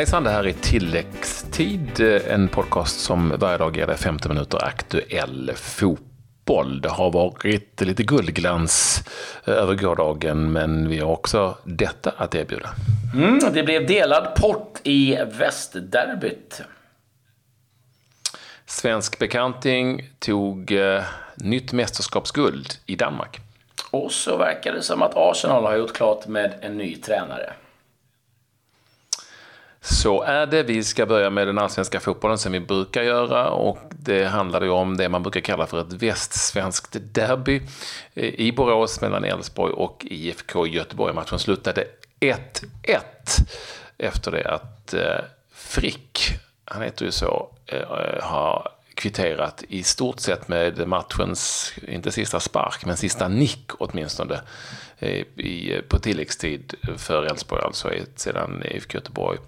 hejsan, det här är Tilläggstid, en podcast som varje dag ger dig 50 minuter aktuell fotboll. Det har varit lite guldglans över gårdagen, men vi har också detta att erbjuda. Mm, det blev delad port i västderbyt. Svensk bekanting tog eh, nytt mästerskapsguld i Danmark. Och så verkar det som att Arsenal har gjort klart med en ny tränare. Så är det. Vi ska börja med den allsvenska fotbollen som vi brukar göra och det handlar ju om det man brukar kalla för ett västsvenskt derby eh, i Borås mellan Elfsborg och IFK Göteborg. Matchen slutade 1-1 efter det att eh, Frick, han heter ju så, eh, har kvitterat i stort sett med matchens, inte sista spark, men sista nick åtminstone eh, i, eh, på tilläggstid för Elfsborg, alltså sedan IFK Göteborg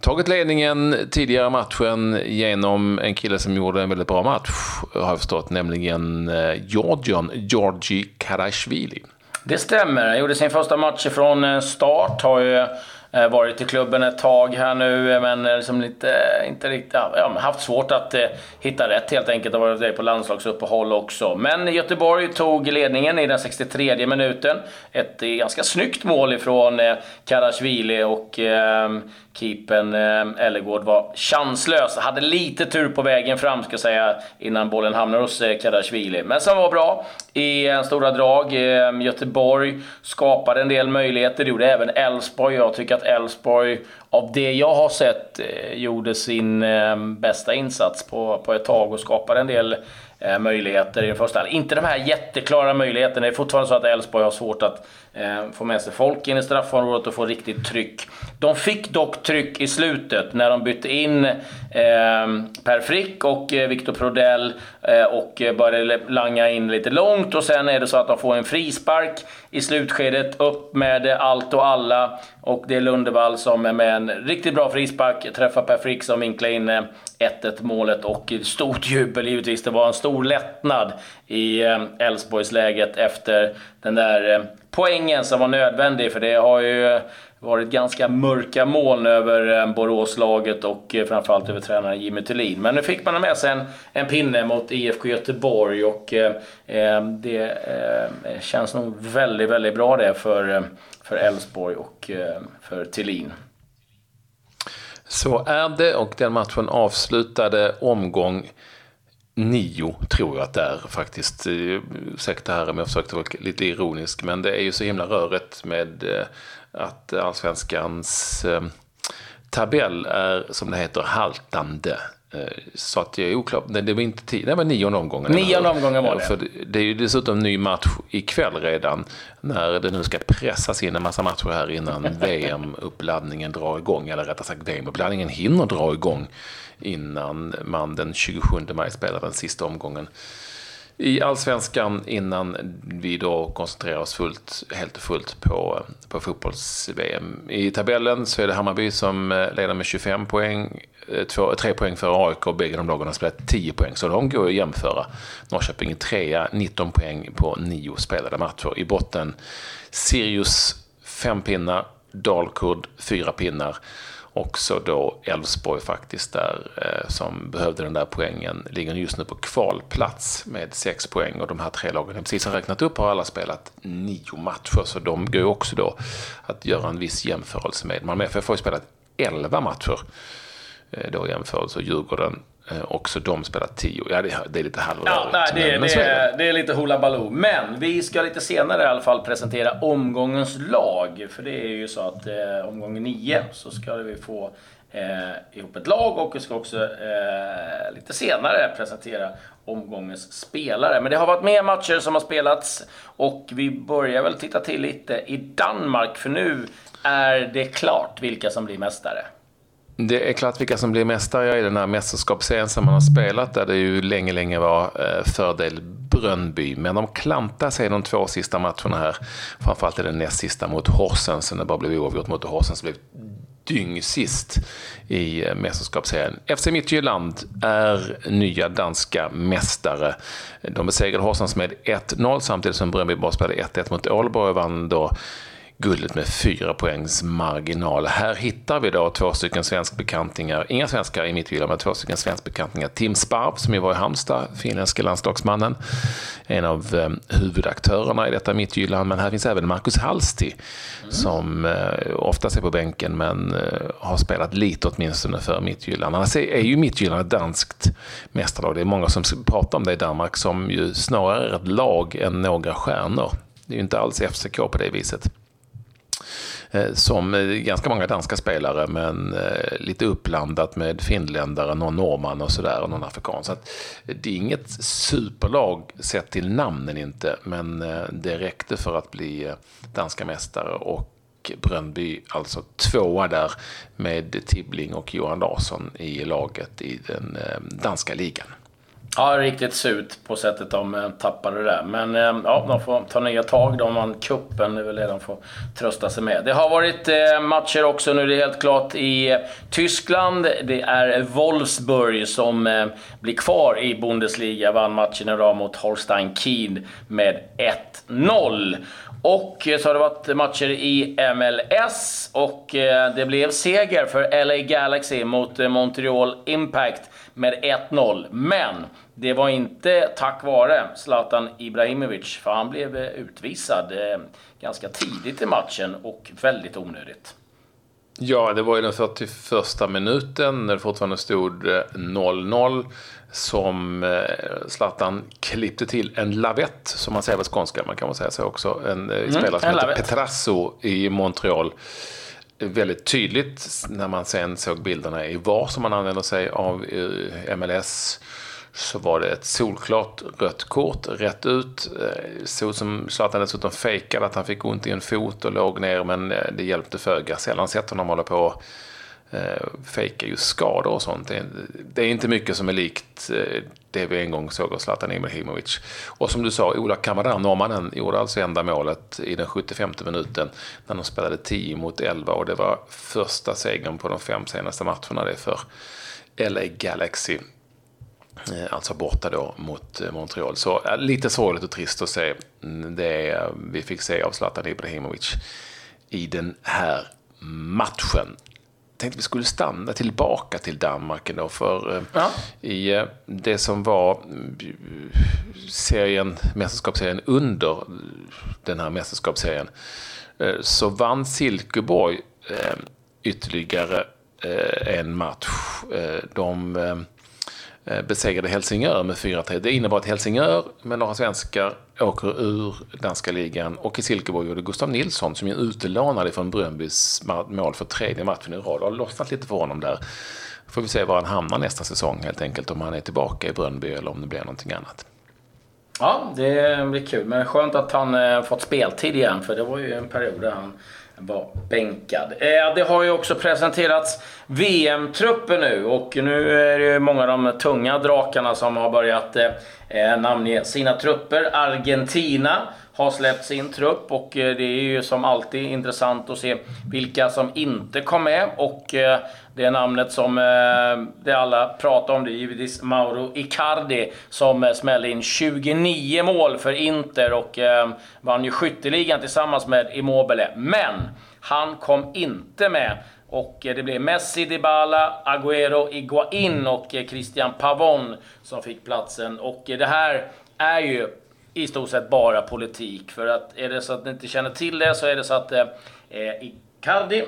tagit ledningen tidigare matchen genom en kille som gjorde en väldigt bra match, har jag förstått, nämligen eh, Georgion Georgi Karashvili. Det stämmer. Han gjorde sin första match från start. Har ju Eh, varit i klubben ett tag här nu, eh, men eh, liksom lite, inte riktigt, ja, haft svårt att eh, hitta rätt helt enkelt. Har varit på landslagsuppehåll också. Men Göteborg tog ledningen i den 63 minuten. Ett eh, ganska snyggt mål ifrån eh, Karasvili och eh, keepern eh, Ellegård var chanslös. Hade lite tur på vägen fram ska jag säga innan bollen hamnar hos eh, Karasvili. Men som var bra i eh, stora drag. Eh, Göteborg skapade en del möjligheter. Det gjorde även Elfsborg. Jag tycker att Elfsborg, av det jag har sett, eh, gjorde sin eh, bästa insats på, på ett tag och skapade en del eh, möjligheter i den första Inte de här jätteklara möjligheterna. Det är fortfarande så att Elfsborg har svårt att eh, få med sig folk in i straffområdet och få riktigt tryck. De fick dock tryck i slutet när de bytte in eh, Per Frick och eh, Viktor Prodell eh, och började langa in lite långt och sen är det så att de får en frispark i slutskedet. Upp med allt och alla och det är Lundevall som är med en riktigt bra frispark träffar Per Frick som vinklar in eh, 1-1 målet och stort jubel givetvis. Det var en stor lättnad i eh, Elfsborgsläget efter den där eh, poängen som var nödvändig, för det har ju varit ganska mörka moln över eh, Boråslaget och eh, framförallt över tränaren Jimmy Thulin. Men nu fick man med sig en, en pinne mot IFK Göteborg och eh, eh, det eh, känns nog väldigt, väldigt bra det för, eh, för Elfsborg och eh, för Thulin. Så är det och den matchen avslutade omgång nio, tror jag att det är faktiskt. Eh, ursäkta här om jag försökte vara lite ironisk, men det är ju så himla rörigt med eh, att allsvenskans eh, tabell är, som det heter, haltande. Eh, så att jag är oklar. Det var inte tio, det var nionde omgången. Nionde omgången var det. För det är ju dessutom ny match ikväll redan. När det nu ska pressas in en massa matcher här innan VM-uppladdningen drar igång. Eller rättare sagt, VM-uppladdningen hinner dra igång innan man den 27 maj spelar den sista omgången i allsvenskan innan vi då koncentrerar oss fullt, helt och fullt på, på fotbolls-VM. I tabellen så är det Hammarby som eh, leder med 25 poäng, eh, två, tre poäng för AIK och bägge de lagen har spelat 10 poäng, så de går att jämföra. Norrköping är trea, 19 poäng på nio spelade matcher. I botten Sirius 5 pinnar, Dalkurd 4 pinnar också då Elfsborg faktiskt där eh, som behövde den där poängen. Ligger just nu på kvalplats med sex poäng och de här tre lagen. Jag precis har räknat upp har alla spelat nio matcher så de går ju också då att göra en viss jämförelse med. Malmö FF har ju spelat elva matcher eh, då i jämförelse. Och Djurgården också de spelar tio. Ja, det, det är lite halvrörigt. Ja, nej, det, men, det, är, det är lite hula baloo. Men vi ska lite senare i alla fall presentera omgångens lag. För det är ju så att eh, omgång nio så ska vi få eh, ihop ett lag och vi ska också eh, lite senare presentera omgångens spelare. Men det har varit mer matcher som har spelats och vi börjar väl titta till lite i Danmark för nu är det klart vilka som blir mästare. Det är klart vilka som blir mästare i den här mästerskapsserien som man har spelat där det ju länge, länge var eh, fördel Brönby. Men de klantade sig de två sista matcherna här. Framförallt i den näst sista mot Horsens, sen det bara blev oavgjort mot Horsens blev dyngsist i eh, mästerskapsserien. FC Midtjylland är nya danska mästare. De besegrade Horsens med 1-0 samtidigt som Brönby bara spelade 1-1 mot Ålborg och vann då guldet med fyra poängs marginal. Här hittar vi då två stycken svenskbekantingar, inga svenskar i mittvillan, men två stycken svenskbekantingar. Tim Sparv, som ju var i Halmstad, finländske landslagsmannen, en av eh, huvudaktörerna i detta mittgyllan. Men här finns även Marcus Halsti, mm. som eh, oftast är på bänken, men eh, har spelat lite åtminstone för mittgyllan. Annars är ju mittgyllan ett danskt mästarlag. Det är många som pratar om det i Danmark, som ju snarare är ett lag än några stjärnor. Det är ju inte alls FCK på det viset. Eh, som eh, ganska många danska spelare, men eh, lite uppblandat med finländare, någon norrman och sådär, och någon afrikan. Så att det är inget superlag sett till namnen inte, men det räckte för att bli danska mästare. Och Bröndby alltså tvåa där med Tibbling och Johan Larsson i laget i den danska ligan. Ja, riktigt surt på sättet de eh, tappade det. Men eh, ja, de får ta nya tag. De vann cupen, det är väl det de får trösta sig med. Det har varit eh, matcher också nu, det är helt klart, i Tyskland. Det är Wolfsburg som blir kvar i Bundesliga. Vann matchen idag mot Holstein Kiel med 1-0. Och så har det varit matcher i MLS och det blev seger för LA Galaxy mot Montreal Impact med 1-0. Men det var inte tack vare Zlatan Ibrahimovic, för han blev eh, utvisad eh, ganska tidigt i matchen och väldigt onödigt. Ja, det var ju den 41 minuten när det fortfarande stod 0-0 eh, som Zlatan klippte till en lavett, som man säger på skånska, man kan väl säga så också. En mm, spelare som heter Petrasso i Montreal. Väldigt tydligt när man sen såg bilderna i VAR som man använder sig av MLS så var det ett solklart rött kort rätt ut. Såg så som Zlatan dessutom fejkade att han fick ont i en fot och låg ner, men eh, det hjälpte föga. Sällan sett honom hålla på och eh, fejka just skador och sånt. Det är, inte mycket som är likt det vi en gång såg av Zlatan Ibrahimovic. Och som du sa, Ola Kamara, norrmannen, gjorde alltså enda målet i den 75 minuten när de spelade 10 mot 11 och det var första segern på de fem senaste matcherna det för LA Galaxy. Eh, alltså borta då mot eh, Montreal. Så lite sorgligt och trist att se mm, det vi fick se av Zlatan Ibrahimovic i den här matchen. Tänkte vi skulle stanna tillbaka till Danmark ändå, för eh, ja. i det som var serien, mästerskapsserien under den här mästerskapsserien så vann Silkeborg ytterligare en match. De Eh, Eh, besegrade Helsingör med 4-3. Det innebar att Helsingör med några svenskar åker ur danska ligan och i Silkeborg gjorde Gustav Nilsson, som är utelånad från Bröndbys mål för tredje matchen i rad, har lossnat lite för honom där. Får vi se var han hamnar nästa säsong helt enkelt, om han är tillbaka i Bröndby eller om det blir någonting annat. Ja, det blir kul. Men skönt att han eh, fått speltid igen, för det var ju en period där han var bänkad. Eh, det har ju också presenterats VM-trupper nu och nu är det ju många av de tunga drakarna som har börjat eh, eh, namnge sina trupper. Argentina har släppt sin trupp och eh, det är ju som alltid intressant att se vilka som inte kom med. Och eh, det namnet som eh, det alla pratar om det är givetvis Mauro Icardi som eh, smällde in 29 mål för Inter och eh, vann ju skytteligan tillsammans med Immobile. Men han kom inte med. Och eh, det blev Messi, Dybala, Agüero, Iguain och Christian Pavon som fick platsen. Och det här är ju i stort sett bara politik. För att är det så att ni inte känner till det så är det så att eh, Icardi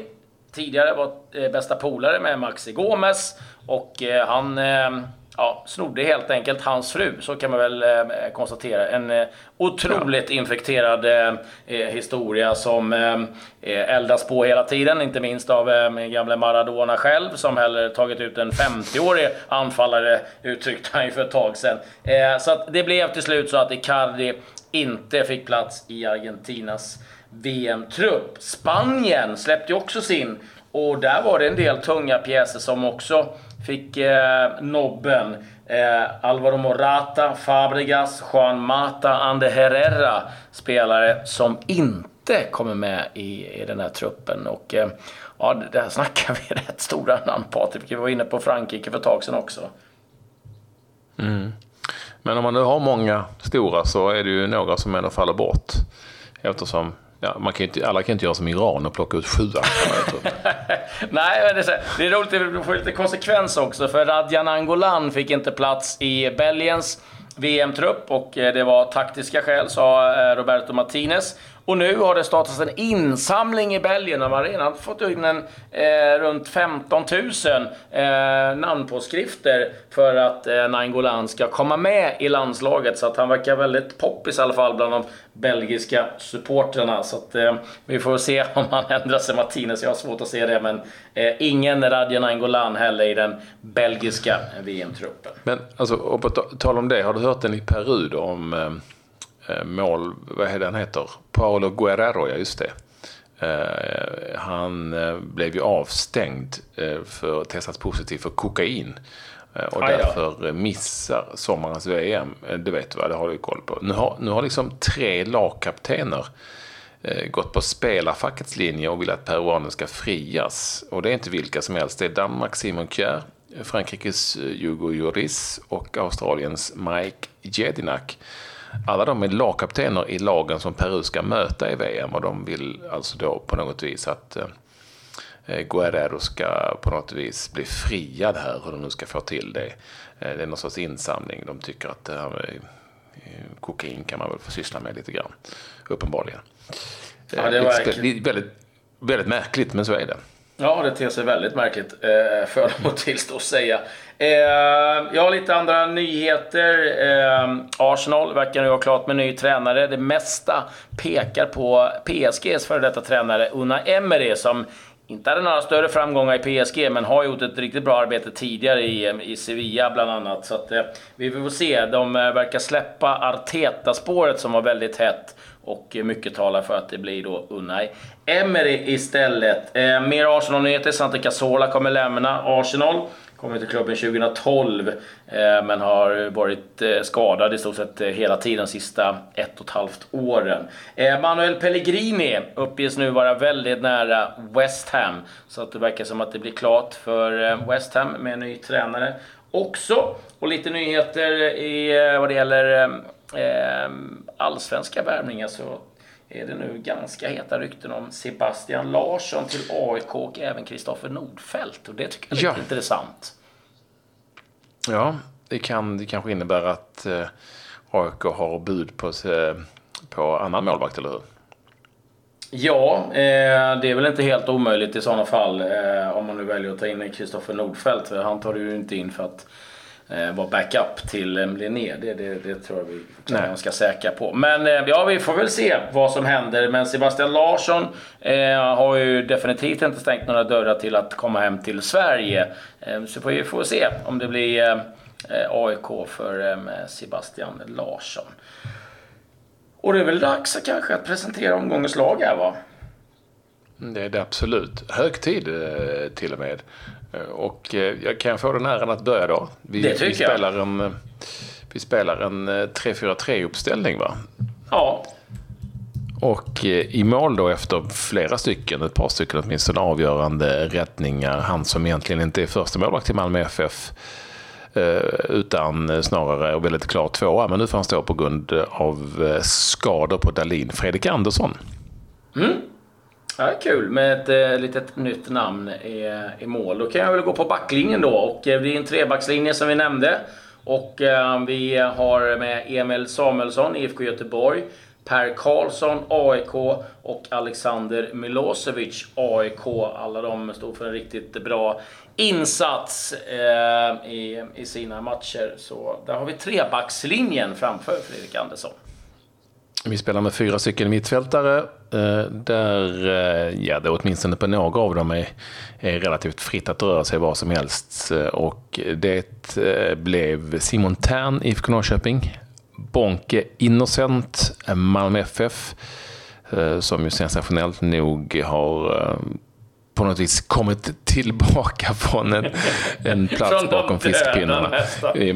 tidigare var eh, bästa polare med Maxi Gomes och eh, han eh, ja, snodde helt enkelt hans fru, så kan man väl eh, konstatera. En eh, otroligt ja. infekterad eh, historia som eldas på hela tiden, inte minst av eh, min gamle Maradona själv som heller tagit ut en 50-årig anfallare, uttryckte han ju för ett tag sedan. så att det blev till slut så att Icardi inte fick plats i Argentinas VM-trupp. Spanien släppte ju också sin och där var det en del tunga pjäser som också fick eh, nobben. Eh, Alvaro Morata, Fabregas, Juan Mata, Ande Herrera. Spelare som inte kommer med i, i den här truppen. Och eh, ja, där snackar vi rätt stora namn Patrik. Vi var inne på Frankrike för ett tag sedan också. Mm. Men om man nu har många stora så är det ju några som ändå faller bort. Eftersom Ja, man kan inte, alla kan inte göra som Iran och plocka ut sjuan. Nej, men det är, så, det är roligt, det får lite konsekvens också. För Radjan Angolan fick inte plats i Belgiens VM-trupp och eh, det var taktiska skäl, sa eh, Roberto Martinez. Och nu har det startats en insamling i Belgien och man har redan fått in en, eh, runt 15 000 eh, namnpåskrifter för att eh, Nangolan ska komma med i landslaget. Så att han verkar väldigt poppis i alla fall bland de belgiska supportrarna. Så att, eh, vi får se om han ändrar sig, Martinez. Jag har svårt att se det, men eh, ingen Radja Nangolan heller i den belgiska VM-truppen. Men alltså, och på tal om det, har du hört den i Peru då, om eh, eh mål, vad är det han heter? Paolo Guerrero, ja just det. Eh, han eh, blev ju avstängd för att testas positiv för kokain och Aj, därför ja. missar sommarens VM. Du vet vad, det har du koll på. Nu har, nu har liksom tre lagkaptener gått på spelarfackets linje och vill att peruanen ska frias. Och det är inte vilka som helst. Det är Danmark Simon Kjær, Frankrikes Hugo Lloris och Australiens Mike Jedinak alla de är lagkaptener i lagen som Peru ska möta i VM och de vill alltså då på något vis att eh, eh, Guerrero ska på något vis bli friad här, hur de nu ska få till det. Eh, det är någon sorts insamling. De tycker att det här med eh, kokain kan man väl få syssla med lite grann, uppenbarligen. Ja, det var väldigt, väldigt märkligt, men så är det. Ja, det ter sig väldigt märkligt eh, för dem att tillstå och säga. Eh, jag har lite andra nyheter. Eh, Arsenal verkar nu ha klart med ny tränare. Det mesta pekar på PSGs före detta tränare Una Emery som inte hade några större framgångar i PSG, men har gjort ett riktigt bra arbete tidigare i, eh, i Sevilla bland annat. Så att, eh, vi får se. De eh, verkar släppa Arteta-spåret som var väldigt hett. Och mycket talar för att det blir då Unai Emery istället. Eh, mer Arsenal-nyheter. Santa Casola kommer lämna Arsenal. Kom till klubben 2012, eh, men har varit eh, skadad i stort sett eh, hela tiden de sista ett och ett halvt åren. Eh, Manuel Pellegrini uppges nu vara väldigt nära West Ham. Så att det verkar som att det blir klart för eh, West Ham med en ny tränare också. Och lite nyheter i eh, vad det gäller eh, eh allsvenska värvningar så är det nu ganska heta rykten om Sebastian Larsson till AIK och även Kristoffer Nordfeldt. Och det tycker jag är ja. intressant. Ja, det kan det kanske innebär att eh, AIK har bud på, på annan målvakt, eller hur? Ja, eh, det är väl inte helt omöjligt i sådana fall eh, om man nu väljer att ta in Kristoffer Nordfeldt. Han tar du ju inte in för att vara backup till eh, Linné. Det, det, det tror jag vi kan vara ganska säkra på. Men eh, ja, vi får väl se vad som händer. Men Sebastian Larsson eh, har ju definitivt inte stängt några dörrar till att komma hem till Sverige. Eh, så får vi får se om det blir eh, AIK för eh, Sebastian Larsson. Och det är väl dags kanske att presentera omgångens lag här va? Det är det absolut. Hög tid eh, till och med. Eh, och eh, jag kan få den äran att börja då. Vi, det tycker vi spelar jag. En, vi spelar en 3-4-3 uppställning va? Ja. Och i mål då efter flera stycken, ett par stycken åtminstone avgörande räddningar. Han som egentligen inte är första målvakt i Malmö FF. Utan snarare väldigt klart tvåa. Men nu får han stå på grund av skador på Dalin. Fredrik Andersson. Mm. Ja, kul med ett eh, litet nytt namn i, i mål. Då kan jag väl gå på backlinjen då. Och eh, det är en trebackslinje som vi nämnde. Och eh, vi har med Emil Samuelsson, IFK Göteborg. Per Karlsson, AIK och Alexander Milosevic, AIK. Alla de stod för en riktigt bra insats eh, i, i sina matcher. Så där har vi trebackslinjen framför Fredrik Andersson. Vi spelar med fyra stycken mittfältare. Eh, där, eh, ja, det åtminstone på några av dem är, är relativt fritt att röra sig var som helst. Eh, och det blev Simon Tern, IFK Norrköping. Bonke Innocent, Malmö FF. Som ju sensationellt nog har på något vis kommit tillbaka från en, en plats bakom fiskpinnarna. I,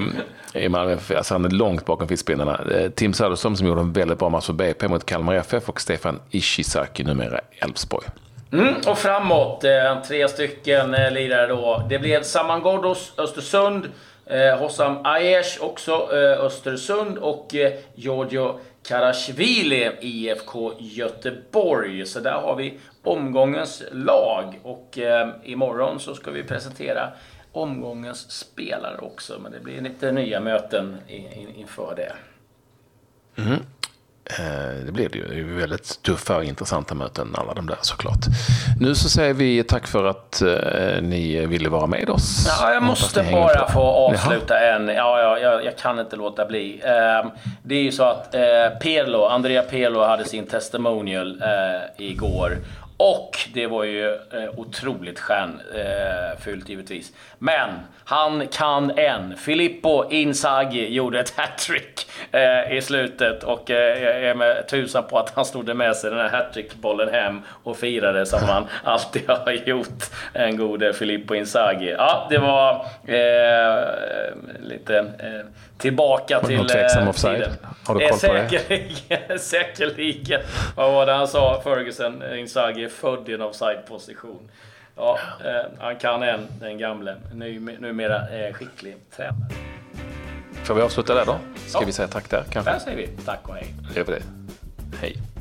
i Malmö, alltså han är långt bakom fiskpinnarna. Eh, Tim Söderström som gjorde en väldigt bra match för BP mot Kalmar FF och Stefan Ishizaki, numera Elfsborg. Mm, och framåt, eh, tre stycken eh, lirare då. Det blev Saman Ghoddos Östersund, Hossam Aiesh också Östersund och Giorgio Karashvili IFK Göteborg. Så där har vi omgångens lag. Och eh, imorgon så ska vi presentera omgångens spelare också. Men det blir lite nya möten inför det. Mm. Eh, det blir det ju. Det är väldigt tuffa och intressanta möten alla de där såklart. Nu så säger vi tack för att eh, ni ville vara med oss. Ja, jag måste bara få avsluta Jaha. en. Ja, ja jag, jag, kan inte låta bli. Eh, det är ju så att eh, Pirlo, Andrea Pirlo hade sin testimonial igår. Och det var ju eh, otroligt stjärnfyllt eh, givetvis. Men han kan en. Filippo Inzaghi gjorde ett hattrick eh, i slutet och eh, jag är med tusan på att han stod med sig den här hattrickbollen hem och firade som han alltid har gjort. En gode Filippo Inzaghi. Ja, det var eh, lite eh, tillbaka till någon tveksam offside? Tiden. Har du koll på det? Säkerligen. Vad var det han sa, Ferguson? Inzaghi född i en offside-position. Ja, eh, han kan en, den gamle. Numera eh, skicklig tränare. Får vi avsluta där då? Ska ja. vi säga tack där kanske? Där säger vi tack och hej. Det gör vi det. Hej.